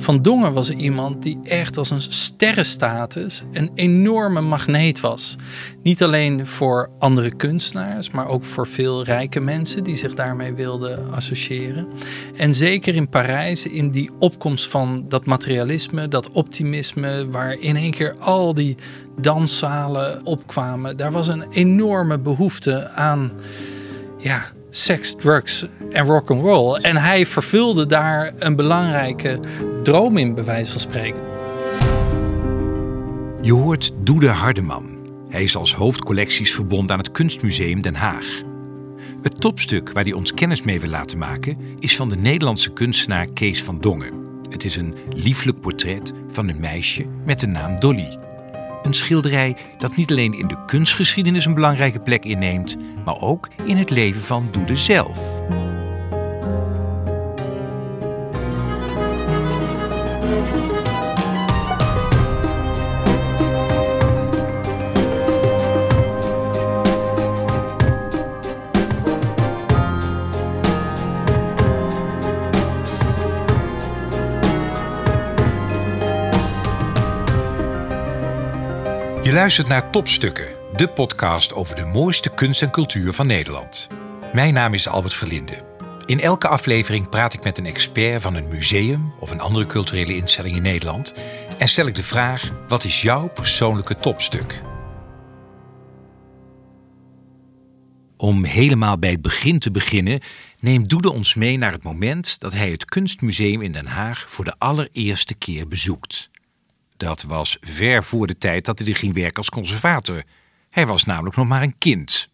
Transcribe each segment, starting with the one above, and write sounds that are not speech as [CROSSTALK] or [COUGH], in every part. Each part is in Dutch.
Van Dongen was iemand die echt als een sterrenstatus een enorme magneet was. Niet alleen voor andere kunstenaars, maar ook voor veel rijke mensen die zich daarmee wilden associëren. En zeker in Parijs, in die opkomst van dat materialisme, dat optimisme, waar in één keer al die danszalen opkwamen, daar was een enorme behoefte aan ja, seks, drugs en rock and roll. En hij vervulde daar een belangrijke droom in, bij wijze van spreken. Je hoort Doede Hardeman. Hij is als hoofdcollecties verbonden aan het Kunstmuseum Den Haag. Het topstuk waar hij ons kennis mee wil laten maken is van de Nederlandse kunstenaar Kees van Dongen. Het is een lieflijk portret van een meisje met de naam Dolly. Een schilderij dat niet alleen in de kunstgeschiedenis een belangrijke plek inneemt, maar ook in het leven van Doede zelf. Je luistert naar Topstukken, de podcast over de mooiste kunst en cultuur van Nederland. Mijn naam is Albert Verlinde. In elke aflevering praat ik met een expert van een museum of een andere culturele instelling in Nederland en stel ik de vraag: wat is jouw persoonlijke topstuk? Om helemaal bij het begin te beginnen, neemt Doede ons mee naar het moment dat hij het Kunstmuseum in Den Haag voor de allereerste keer bezoekt. Dat was ver voor de tijd dat hij er ging werken als conservator. Hij was namelijk nog maar een kind.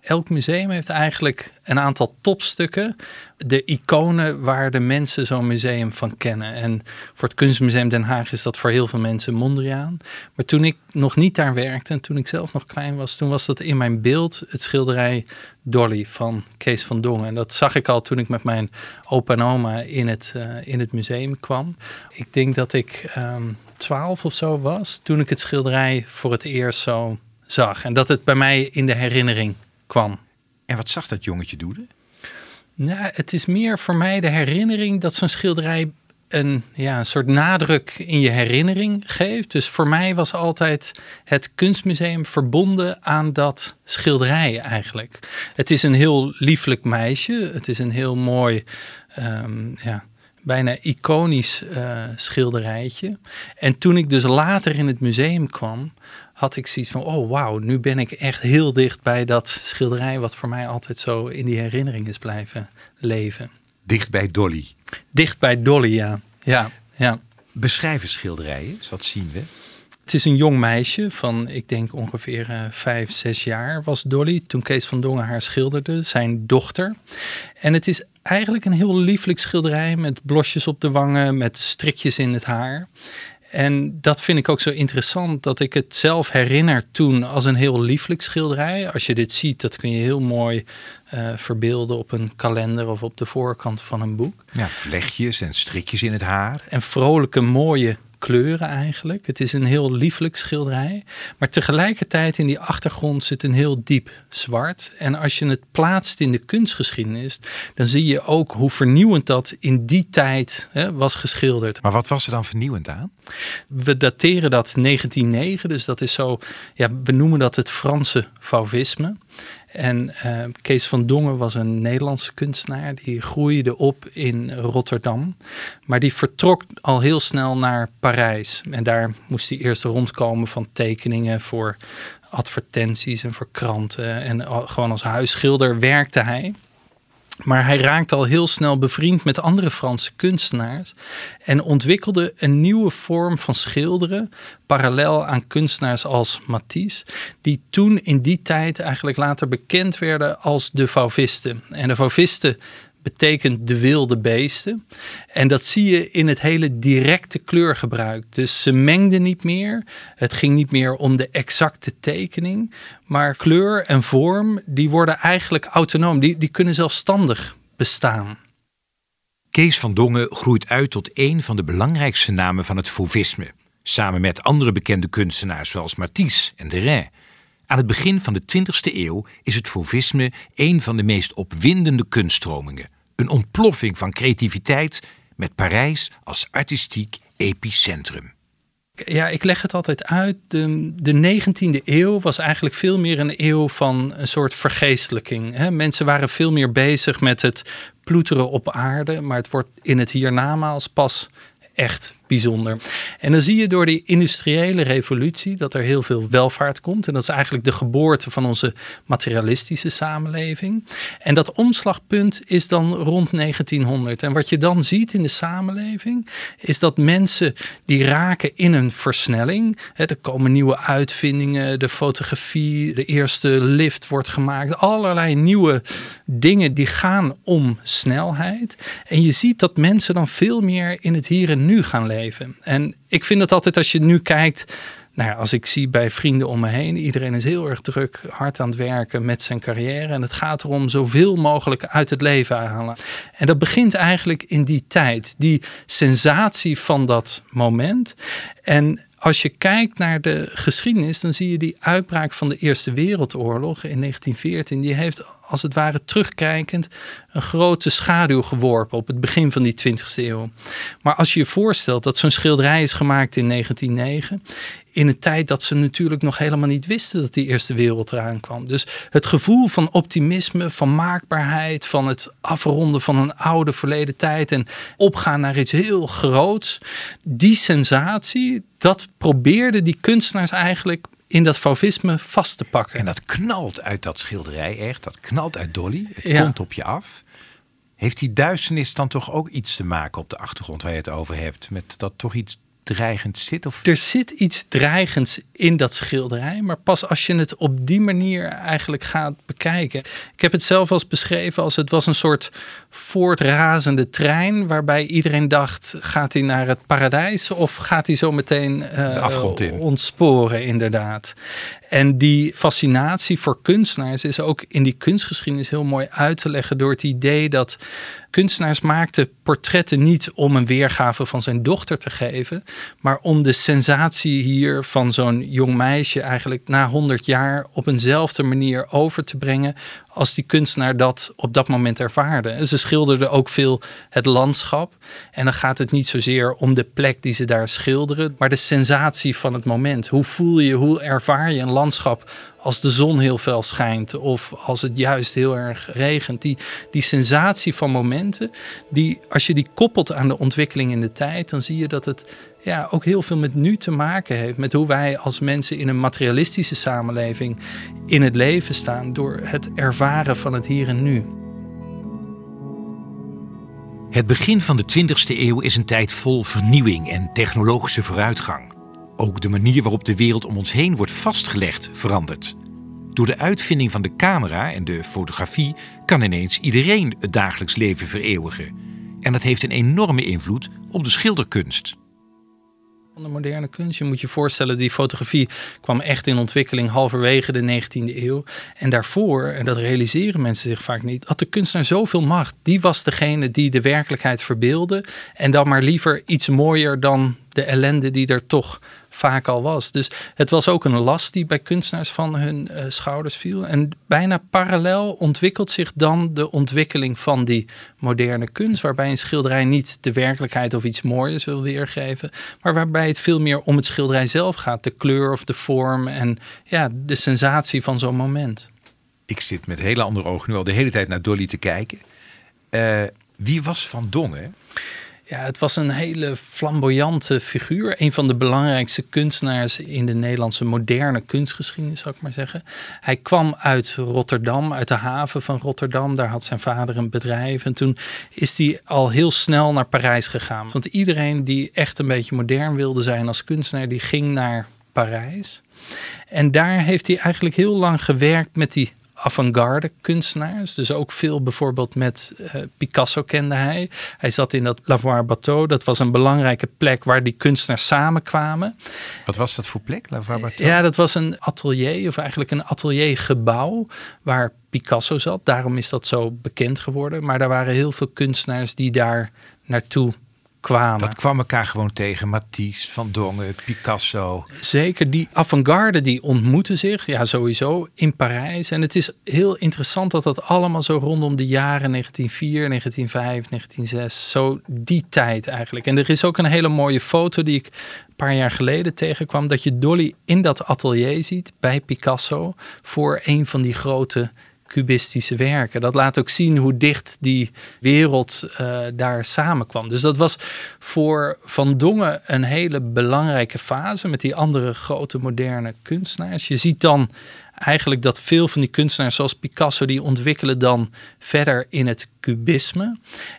Elk museum heeft eigenlijk een aantal topstukken. De iconen waar de mensen zo'n museum van kennen. En voor het Kunstmuseum Den Haag is dat voor heel veel mensen Mondriaan. Maar toen ik nog niet daar werkte en toen ik zelf nog klein was, toen was dat in mijn beeld het schilderij Dolly van Kees van Dongen. En dat zag ik al toen ik met mijn opa en oma in het, uh, in het museum kwam. Ik denk dat ik um, twaalf of zo was toen ik het schilderij voor het eerst zo zag. En dat het bij mij in de herinnering kwam. En wat zag dat jongetje doen? Nou, het is meer voor mij de herinnering dat zo'n schilderij een, ja, een soort nadruk in je herinnering geeft. Dus voor mij was altijd het kunstmuseum verbonden aan dat schilderij eigenlijk. Het is een heel lieflijk meisje. Het is een heel mooi, um, ja, bijna iconisch uh, schilderijtje. En toen ik dus later in het museum kwam, had ik zoiets van: oh wauw, nu ben ik echt heel dicht bij dat schilderij, wat voor mij altijd zo in die herinnering is blijven leven. Dicht bij Dolly. Dicht bij Dolly, ja. ja, ja. Beschrijf schilderijen, wat zien we? Het is een jong meisje van, ik denk ongeveer uh, vijf, zes jaar was Dolly. Toen Kees van Dongen haar schilderde, zijn dochter. En het is eigenlijk een heel lieflijk schilderij met blosjes op de wangen, met strikjes in het haar. En dat vind ik ook zo interessant, dat ik het zelf herinner toen als een heel lieflijk schilderij. Als je dit ziet, dat kun je heel mooi uh, verbeelden op een kalender of op de voorkant van een boek. Ja, vlechtjes en strikjes in het haar. En vrolijke, mooie kleuren eigenlijk. Het is een heel lieflijk schilderij. Maar tegelijkertijd in die achtergrond zit een heel diep zwart. En als je het plaatst in de kunstgeschiedenis, dan zie je ook hoe vernieuwend dat in die tijd hè, was geschilderd. Maar wat was er dan vernieuwend aan? We dateren dat 1909, dus dat is zo, ja, we noemen dat het Franse fauvisme. En uh, Kees van Dongen was een Nederlandse kunstenaar. Die groeide op in Rotterdam. Maar die vertrok al heel snel naar Parijs. En daar moest hij eerst rondkomen van tekeningen voor advertenties en voor kranten. En gewoon als huisschilder werkte hij. Maar hij raakte al heel snel bevriend met andere Franse kunstenaars en ontwikkelde een nieuwe vorm van schilderen, parallel aan kunstenaars als Matisse, die toen in die tijd eigenlijk later bekend werden als de Fauvisten. En de Fauvisten betekent de wilde beesten. En dat zie je in het hele directe kleurgebruik. Dus ze mengden niet meer. Het ging niet meer om de exacte tekening. Maar kleur en vorm, die worden eigenlijk autonoom. Die, die kunnen zelfstandig bestaan. Kees van Dongen groeit uit tot een van de belangrijkste namen van het fauvisme. Samen met andere bekende kunstenaars zoals Matisse en Derain. Aan het begin van de 20e eeuw is het fauvisme een van de meest opwindende kunststromingen. Een ontploffing van creativiteit met Parijs als artistiek epicentrum. Ja, ik leg het altijd uit. De, de 19e eeuw was eigenlijk veel meer een eeuw van een soort vergeestelijking. Mensen waren veel meer bezig met het ploeteren op aarde, maar het wordt in het hiernamaals pas echt bijzonder. En dan zie je door die industriële revolutie dat er heel veel welvaart komt. En dat is eigenlijk de geboorte van onze materialistische samenleving. En dat omslagpunt is dan rond 1900. En wat je dan ziet in de samenleving is dat mensen die raken in een versnelling. Hè, er komen nieuwe uitvindingen, de fotografie, de eerste lift wordt gemaakt. Allerlei nieuwe dingen die gaan om snelheid. En je ziet dat mensen dan veel meer in het hier en nu gaan leven. En ik vind het altijd als je nu kijkt. Nou als ik zie bij vrienden om me heen, iedereen is heel erg druk, hard aan het werken met zijn carrière. En het gaat erom zoveel mogelijk uit het leven halen. En dat begint eigenlijk in die tijd, die sensatie van dat moment. En als je kijkt naar de geschiedenis, dan zie je die uitbraak van de Eerste Wereldoorlog in 1914. Die heeft als het ware terugkijkend een grote schaduw geworpen op het begin van die 20e eeuw. Maar als je je voorstelt dat zo'n schilderij is gemaakt in 1909, in een tijd dat ze natuurlijk nog helemaal niet wisten dat die Eerste Wereld eraan kwam. Dus het gevoel van optimisme, van maakbaarheid, van het afronden van een oude verleden tijd en opgaan naar iets heel groots, die sensatie, dat probeerden die kunstenaars eigenlijk in dat fauvisme vast te pakken. En dat knalt uit dat schilderij echt, dat knalt uit Dolly. Het komt op je af. Heeft die duisternis dan toch ook iets te maken op de achtergrond waar je het over hebt? Met dat toch iets dreigend zit? Of? Er zit iets dreigends in dat schilderij, maar pas als je het op die manier eigenlijk gaat bekijken. Ik heb het zelf als beschreven als het was een soort voortrazende trein, waarbij iedereen dacht: gaat hij naar het paradijs of gaat hij zo meteen uh, ontsporen, inderdaad. En die fascinatie voor kunstenaars is ook in die kunstgeschiedenis heel mooi uit te leggen door het idee dat kunstenaars maakten portretten niet om een weergave van zijn dochter te geven, maar om de sensatie hier van zo'n jong meisje eigenlijk na 100 jaar op eenzelfde manier over te brengen als die kunstenaar dat op dat moment ervaarde. Ze schilderden ook veel het landschap. En dan gaat het niet zozeer om de plek die ze daar schilderen, maar de sensatie van het moment. Hoe voel je, hoe ervaar je een landschap als de zon heel fel schijnt of als het juist heel erg regent. Die, die sensatie van momenten, die, als je die koppelt aan de ontwikkeling in de tijd, dan zie je dat het ja, ook heel veel met nu te maken heeft. Met hoe wij als mensen in een materialistische samenleving in het leven staan door het ervaren van het hier en nu. Het begin van de 20e eeuw is een tijd vol vernieuwing en technologische vooruitgang. Ook de manier waarop de wereld om ons heen wordt vastgelegd verandert. Door de uitvinding van de camera en de fotografie kan ineens iedereen het dagelijks leven vereeuwigen. En dat heeft een enorme invloed op de schilderkunst. Van de moderne kunst. Je moet je voorstellen, die fotografie kwam echt in ontwikkeling halverwege de 19e eeuw. En daarvoor, en dat realiseren mensen zich vaak niet, had de kunstenaar zoveel macht. Die was degene die de werkelijkheid verbeelde. En dan maar liever iets mooier dan de ellende die er toch vaak al was. Dus het was ook een last die bij kunstenaars van hun uh, schouders viel. En bijna parallel ontwikkelt zich dan de ontwikkeling van die moderne kunst, waarbij een schilderij niet de werkelijkheid of iets moois wil weergeven, maar waarbij het veel meer om het schilderij zelf gaat, de kleur of de vorm en ja, de sensatie van zo'n moment. Ik zit met hele andere ogen nu al de hele tijd naar Dolly te kijken. Uh, wie was Van Dongen? Ja, het was een hele flamboyante figuur. Een van de belangrijkste kunstenaars in de Nederlandse moderne kunstgeschiedenis, zou ik maar zeggen. Hij kwam uit Rotterdam, uit de haven van Rotterdam. Daar had zijn vader een bedrijf. En toen is hij al heel snel naar Parijs gegaan. Want iedereen die echt een beetje modern wilde zijn als kunstenaar, die ging naar Parijs. En daar heeft hij eigenlijk heel lang gewerkt met die avant-garde kunstenaars. Dus ook veel bijvoorbeeld met uh, Picasso kende hij. Hij zat in dat Lavoir Bateau. Dat was een belangrijke plek waar die kunstenaars samenkwamen. Wat was dat voor plek, Lavoir Bateau? Ja, dat was een atelier, of eigenlijk een ateliergebouw waar Picasso zat. Daarom is dat zo bekend geworden. Maar daar waren heel veel kunstenaars die daar naartoe kwamen. Dat kwam elkaar gewoon tegen. Matisse, Van Dongen, Picasso. Zeker, die avant-garde die ontmoeten zich, ja sowieso, in Parijs. En het is heel interessant dat dat allemaal zo rondom de jaren 1904, 1905, 1906, zo die tijd eigenlijk. En er is ook een hele mooie foto die ik een paar jaar geleden tegenkwam, dat je Dolly in dat atelier ziet bij Picasso voor een van die grote cubistische werken. Dat laat ook zien hoe dicht die wereld uh, daar samenkwam. Dus dat was voor Van Dongen een hele belangrijke fase met die andere grote moderne kunstenaars. Je ziet dan eigenlijk dat veel van die kunstenaars zoals Picasso, die ontwikkelen dan verder in het cubisme.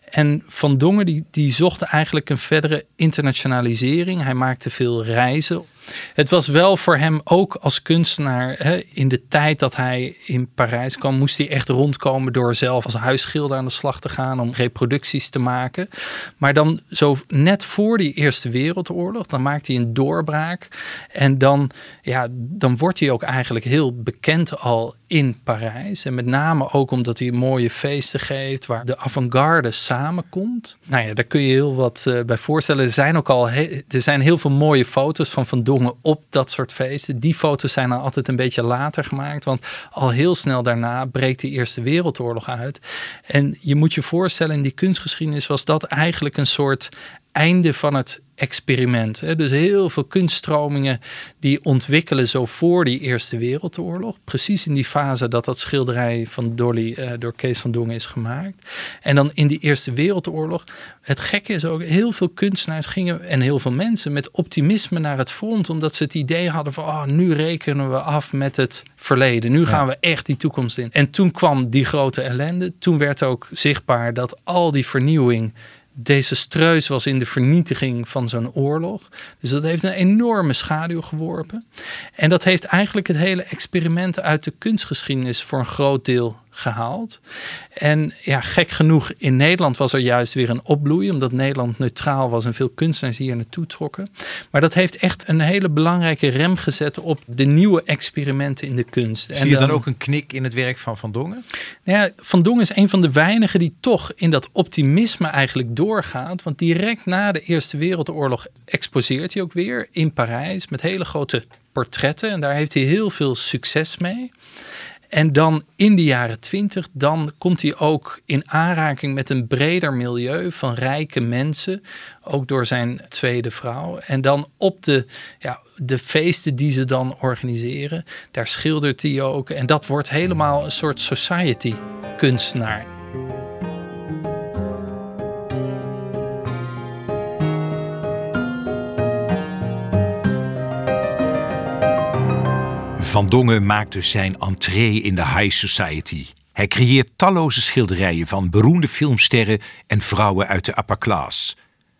En Van Dongen die, die zocht eigenlijk een verdere internationalisering. Hij maakte veel reizen het was wel voor hem ook als kunstenaar, hè, in de tijd dat hij in Parijs kwam, moest hij echt rondkomen door zelf als huisschilder aan de slag te gaan om reproducties te maken. Maar dan zo net voor die Eerste Wereldoorlog, dan maakt hij een doorbraak. En dan, ja, dan wordt hij ook eigenlijk heel bekend al in Parijs. En met name ook omdat hij mooie feesten geeft waar de avant-garde samenkomt. Nou ja, daar kun je heel wat uh, bij voorstellen. Er zijn ook al er zijn heel veel mooie foto's van Van Dongen op dat soort feesten. Die foto's zijn dan altijd een beetje later gemaakt, want al heel snel daarna breekt de Eerste Wereldoorlog uit. En je moet je voorstellen, in die kunstgeschiedenis was dat eigenlijk een soort einde van het experiment. Dus heel veel kunststromingen die ontwikkelen zo voor die Eerste Wereldoorlog. Precies in die fase dat dat schilderij van Dolly uh, door Kees van Dongen is gemaakt. En dan in die Eerste Wereldoorlog. Het gekke is ook, heel veel kunstenaars gingen en heel veel mensen met optimisme naar het front. Omdat ze het idee hadden van, oh, nu rekenen we af met het verleden. Nu gaan we echt die toekomst in. En toen kwam die grote ellende. Toen werd ook zichtbaar dat al die vernieuwing desastreus was in de vernietiging van zo'n oorlog. Dus dat heeft een enorme schaduw geworpen. En dat heeft eigenlijk het hele experiment uit de kunstgeschiedenis voor een groot deel gehaald. En ja, gek genoeg, in Nederland was er juist weer een opbloei, omdat Nederland neutraal was en veel kunstenaars hier naartoe trokken. Maar dat heeft echt een hele belangrijke rem gezet op de nieuwe experimenten in de kunst. Zie je dan, ook een knik in het werk van Van Dongen? Nou ja, Van Dongen is een van de weinigen die toch in dat optimisme eigenlijk doorgaat. Want direct na de Eerste Wereldoorlog exposeert hij ook weer in Parijs met hele grote portretten. En daar heeft hij heel veel succes mee. En dan in de jaren twintig, dan komt hij ook in aanraking met een breder milieu van rijke mensen. Ook door zijn tweede vrouw. En dan op de, ja, de feesten die ze dan organiseren, daar schildert hij ook. En dat wordt helemaal een soort society kunstenaar. Van Dongen maakt dus zijn entree in de high society. Hij creëert talloze schilderijen van beroemde filmsterren en vrouwen uit de upper class.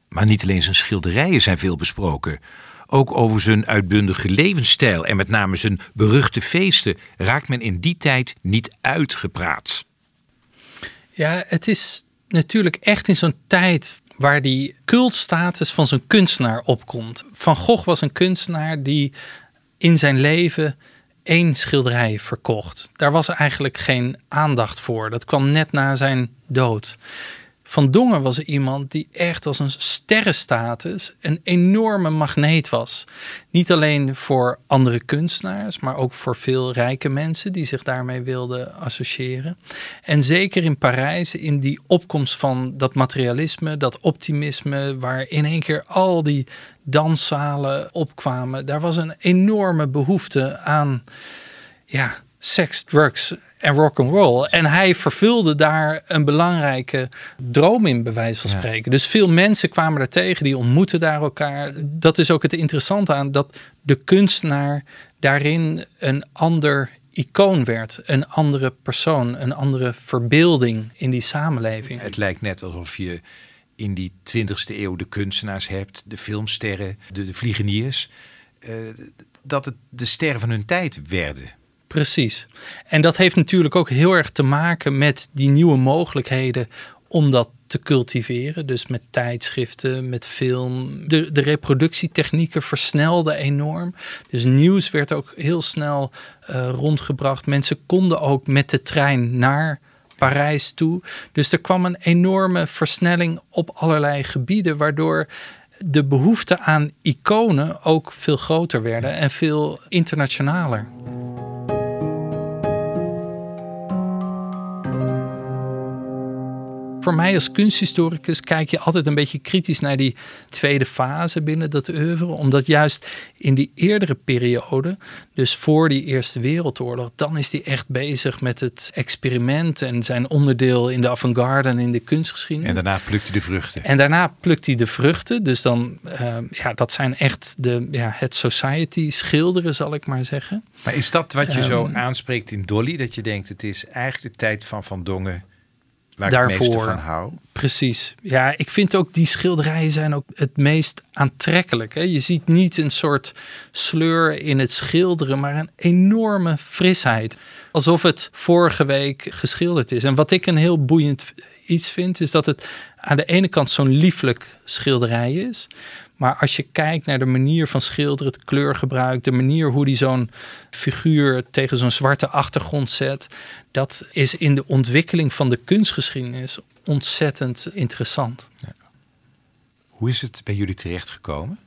Maar niet alleen zijn schilderijen zijn veel besproken. Ook over zijn uitbundige levensstijl en met name zijn beruchte feesten raakt men in die tijd niet uitgepraat. Ja, het is natuurlijk echt in zo'n tijd waar die cultstatus van zijn kunstenaar opkomt. Van Gogh was een kunstenaar die in zijn leven één schilderij verkocht. Daar was eigenlijk geen aandacht voor. Dat kwam net na zijn dood. Van Dongen was er iemand die echt als een sterrenstatus een enorme magneet was. Niet alleen voor andere kunstenaars, maar ook voor veel rijke mensen die zich daarmee wilden associëren. En zeker in Parijs, in die opkomst van dat materialisme, dat optimisme, waar in één keer al die danszalen opkwamen, daar was een enorme behoefte aan ja, seks, drugs en rock and roll. En hij vervulde daar een belangrijke droom in, bij wijze van spreken. Dus veel mensen kwamen er tegen, die ontmoetten daar elkaar. Dat is ook het interessante aan dat de kunstenaar daarin een ander icoon werd, een andere persoon, een andere verbeelding in die samenleving. Het lijkt net alsof je in die 20e eeuw de kunstenaars hebt, de filmsterren, de, de vliegeniers, uh, dat het de sterren van hun tijd werden. Precies. En dat heeft natuurlijk ook heel erg te maken met die nieuwe mogelijkheden om dat te cultiveren. Dus met tijdschriften, met film. De, de reproductietechnieken versnelden enorm. Dus nieuws werd ook heel snel uh, rondgebracht. Mensen konden ook met de trein naar Parijs toe. Dus er kwam een enorme versnelling op allerlei gebieden, waardoor de behoefte aan iconen ook veel groter werden en veel internationaler. Voor mij als kunsthistoricus kijk je altijd een beetje kritisch naar die tweede fase binnen dat oeuvre. Omdat juist in die eerdere periode, dus voor die Eerste Wereldoorlog, dan is hij echt bezig met het experiment en zijn onderdeel in de avant-garde en in de kunstgeschiedenis. En daarna plukt hij de vruchten. En daarna plukt hij de vruchten. Dus dan, uh, ja, dat zijn echt de, ja, het society schilderen, zal ik maar zeggen. Maar is dat wat je zo ehm, aanspreekt in Dolly? Dat je denkt, het is eigenlijk de tijd van Van Dongen waar daarvoor. Ik van hou. Precies. Ja, ik vind ook die schilderijen zijn ook het meest aantrekkelijk. Hè? Je ziet niet een soort sleur in het schilderen, maar een enorme frisheid. Alsof het vorige week geschilderd is. En wat ik een heel boeiend iets vind, is dat het aan de ene kant zo'n lieflijk schilderij is. Maar als je kijkt naar de manier van schilderen, het kleurgebruik, de manier hoe die zo'n figuur tegen zo'n zwarte achtergrond zet, dat is in de ontwikkeling van de kunstgeschiedenis ontzettend interessant. Ja. Hoe is het bij jullie terechtgekomen?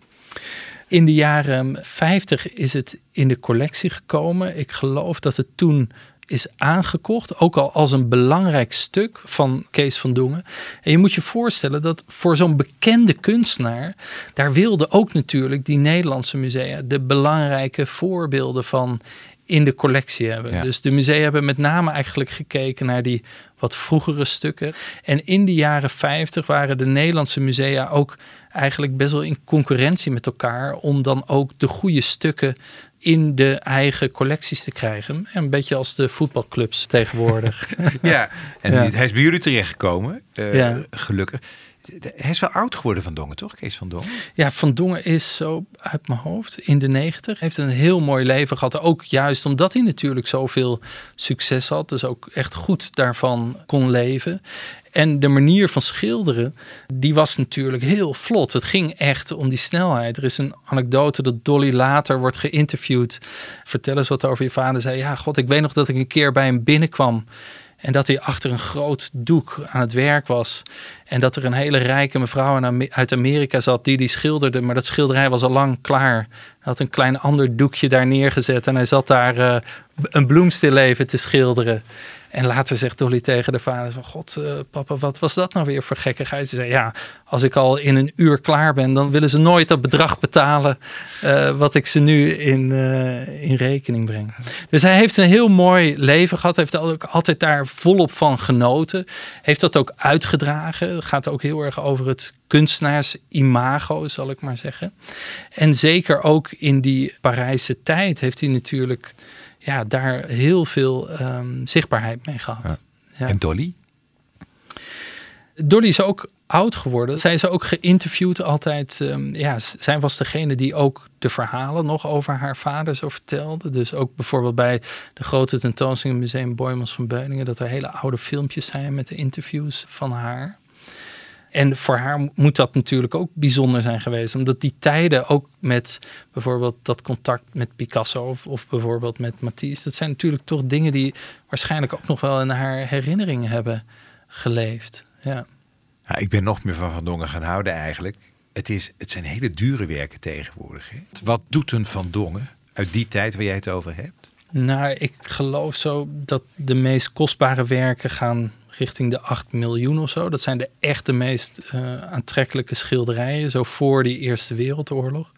In de jaren 50 is het in de collectie gekomen. Ik geloof dat het toen is aangekocht, ook al als een belangrijk stuk van Kees van Dongen. En je moet je voorstellen dat voor zo'n bekende kunstenaar, daar wilden ook natuurlijk die Nederlandse musea de belangrijke voorbeelden van in de collectie hebben. Dus de musea hebben met name eigenlijk gekeken naar die wat vroegere stukken. En in de jaren 50 waren de Nederlandse musea ook eigenlijk best wel in concurrentie met elkaar om dan ook de goede stukken in de eigen collecties te krijgen. Een beetje als de voetbalclubs tegenwoordig. [LAUGHS] ja, en hij is bij jullie terechtgekomen, uh, gelukkig. Hij is wel oud geworden van Dongen, toch? Kees van Dongen? Ja, Van Dongen is zo uit mijn hoofd in de negentig. Heeft een heel mooi leven gehad. Ook juist omdat hij natuurlijk zoveel succes had. Dus ook echt goed daarvan kon leven. En de manier van schilderen, die was natuurlijk heel vlot. Het ging echt om die snelheid. Er is een anekdote dat Dolly later wordt geïnterviewd. Vertel eens wat over je vader. Zei, ja, god, ik weet nog dat ik een keer bij hem binnenkwam. En dat hij achter een groot doek aan het werk was. En dat er een hele rijke mevrouw uit Amerika zat die die schilderde. Maar dat schilderij was al lang klaar. Had een klein ander doekje daar neergezet. En hij zat daar uh, een bloemstilleven te schilderen. En later zegt Dolly tegen de vader van... God, uh, papa, wat was dat nou weer voor gekkigheid? Ze zei, ja, als ik al in een uur klaar ben... dan willen ze nooit dat bedrag betalen... Uh, wat ik ze nu in, in rekening breng. Dus hij heeft een heel mooi leven gehad. Heeft ook altijd daar volop van genoten. Heeft dat ook uitgedragen. Gaat ook heel erg over het kunstenaarsimago, zal ik maar zeggen. En zeker ook in die Parijse tijd heeft hij natuurlijk ja, daar heel veel um, zichtbaarheid mee gehad. Ja. En Dolly? Dolly is ook oud geworden. Zij is ook geïnterviewd altijd. Um, ja, zij was degene die ook de verhalen nog over haar vader zo vertelde. Dus ook bijvoorbeeld bij de grote tentoonstelling Museum Boymans van Beuningen... dat er hele oude filmpjes zijn met de interviews van haar. En voor haar moet dat natuurlijk ook bijzonder zijn geweest. Omdat die tijden ook met bijvoorbeeld dat contact met Picasso of, of bijvoorbeeld met Matisse. Dat zijn natuurlijk toch dingen die waarschijnlijk ook nog wel in haar herinneringen hebben geleefd. Ja. ja ik ben nog meer van Van Dongen gaan houden eigenlijk. Het, is, het zijn hele dure werken tegenwoordig. Hè? Wat doet een Van Dongen uit die tijd waar jij het over hebt? Nou, ik geloof zo dat de meest kostbare werken gaan richting de 8 miljoen of zo. Dat zijn de echte meest uh, aantrekkelijke schilderijen, zo voor die Eerste Wereldoorlog.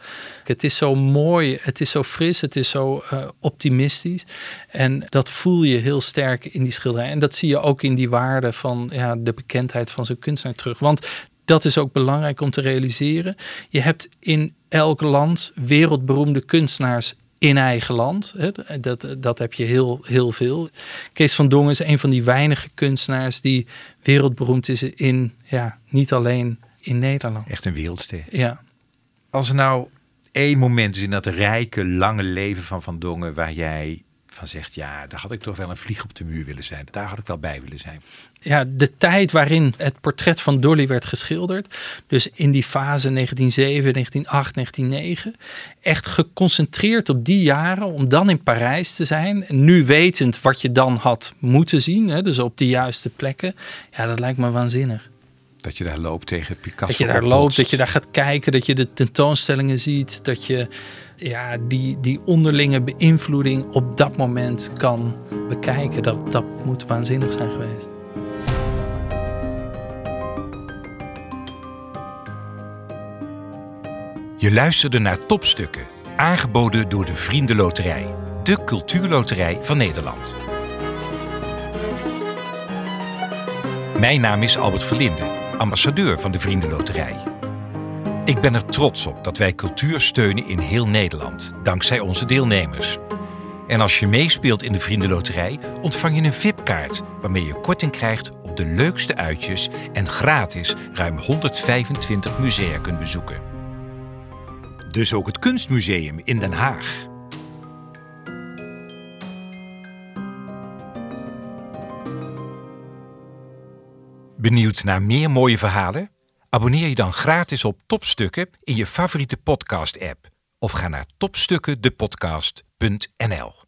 Het is zo mooi, het is zo fris, het is zo uh, optimistisch. En dat voel je heel sterk in die schilderij. En dat zie je ook in die waarde van ja, de bekendheid van zo'n kunstenaar terug. Want dat is ook belangrijk om te realiseren. Je hebt in elk land wereldberoemde kunstenaars in eigen land. Hè. Dat, dat heb je heel, heel veel. Kees van Dongen is een van die weinige kunstenaars die wereldberoemd is in, ja, niet alleen in Nederland. Echt een wereldster. Ja. Als er nou één moment is in dat rijke, lange leven van Van Dongen waar jij van zegt, ja, daar had ik toch wel een vlieg op de muur willen zijn. Daar had ik wel bij willen zijn. Ja, de tijd waarin het portret van Dolly werd geschilderd. Dus in die fase 1907, 1908, 1909. Echt geconcentreerd op die jaren om dan in Parijs te zijn. En nu wetend wat je dan had moeten zien. Hè, dus op de juiste plekken. Ja, dat lijkt me waanzinnig. Dat je daar loopt tegen Picasso. Dat je daar loopt, dat je daar gaat kijken, dat je de tentoonstellingen ziet. Dat je ja, die, die onderlinge beïnvloeding op dat moment kan bekijken. Dat, dat moet waanzinnig zijn geweest. Je luisterde naar topstukken, aangeboden door de Vriendenloterij, de cultuurloterij van Nederland. Mijn naam is Albert Verlinde, ambassadeur van de Vriendenloterij. Ik ben er trots op dat wij cultuur steunen in heel Nederland, dankzij onze deelnemers. En als je meespeelt in de Vriendenloterij, ontvang je een VIP-kaart waarmee je korting krijgt op de leukste uitjes en gratis ruim 125 musea kunt bezoeken. Dus ook het Kunstmuseum in Den Haag. Benieuwd naar meer mooie verhalen? Abonneer je dan gratis op Topstukken in je favoriete podcast-app of ga naar topstukkendepodcast.nl.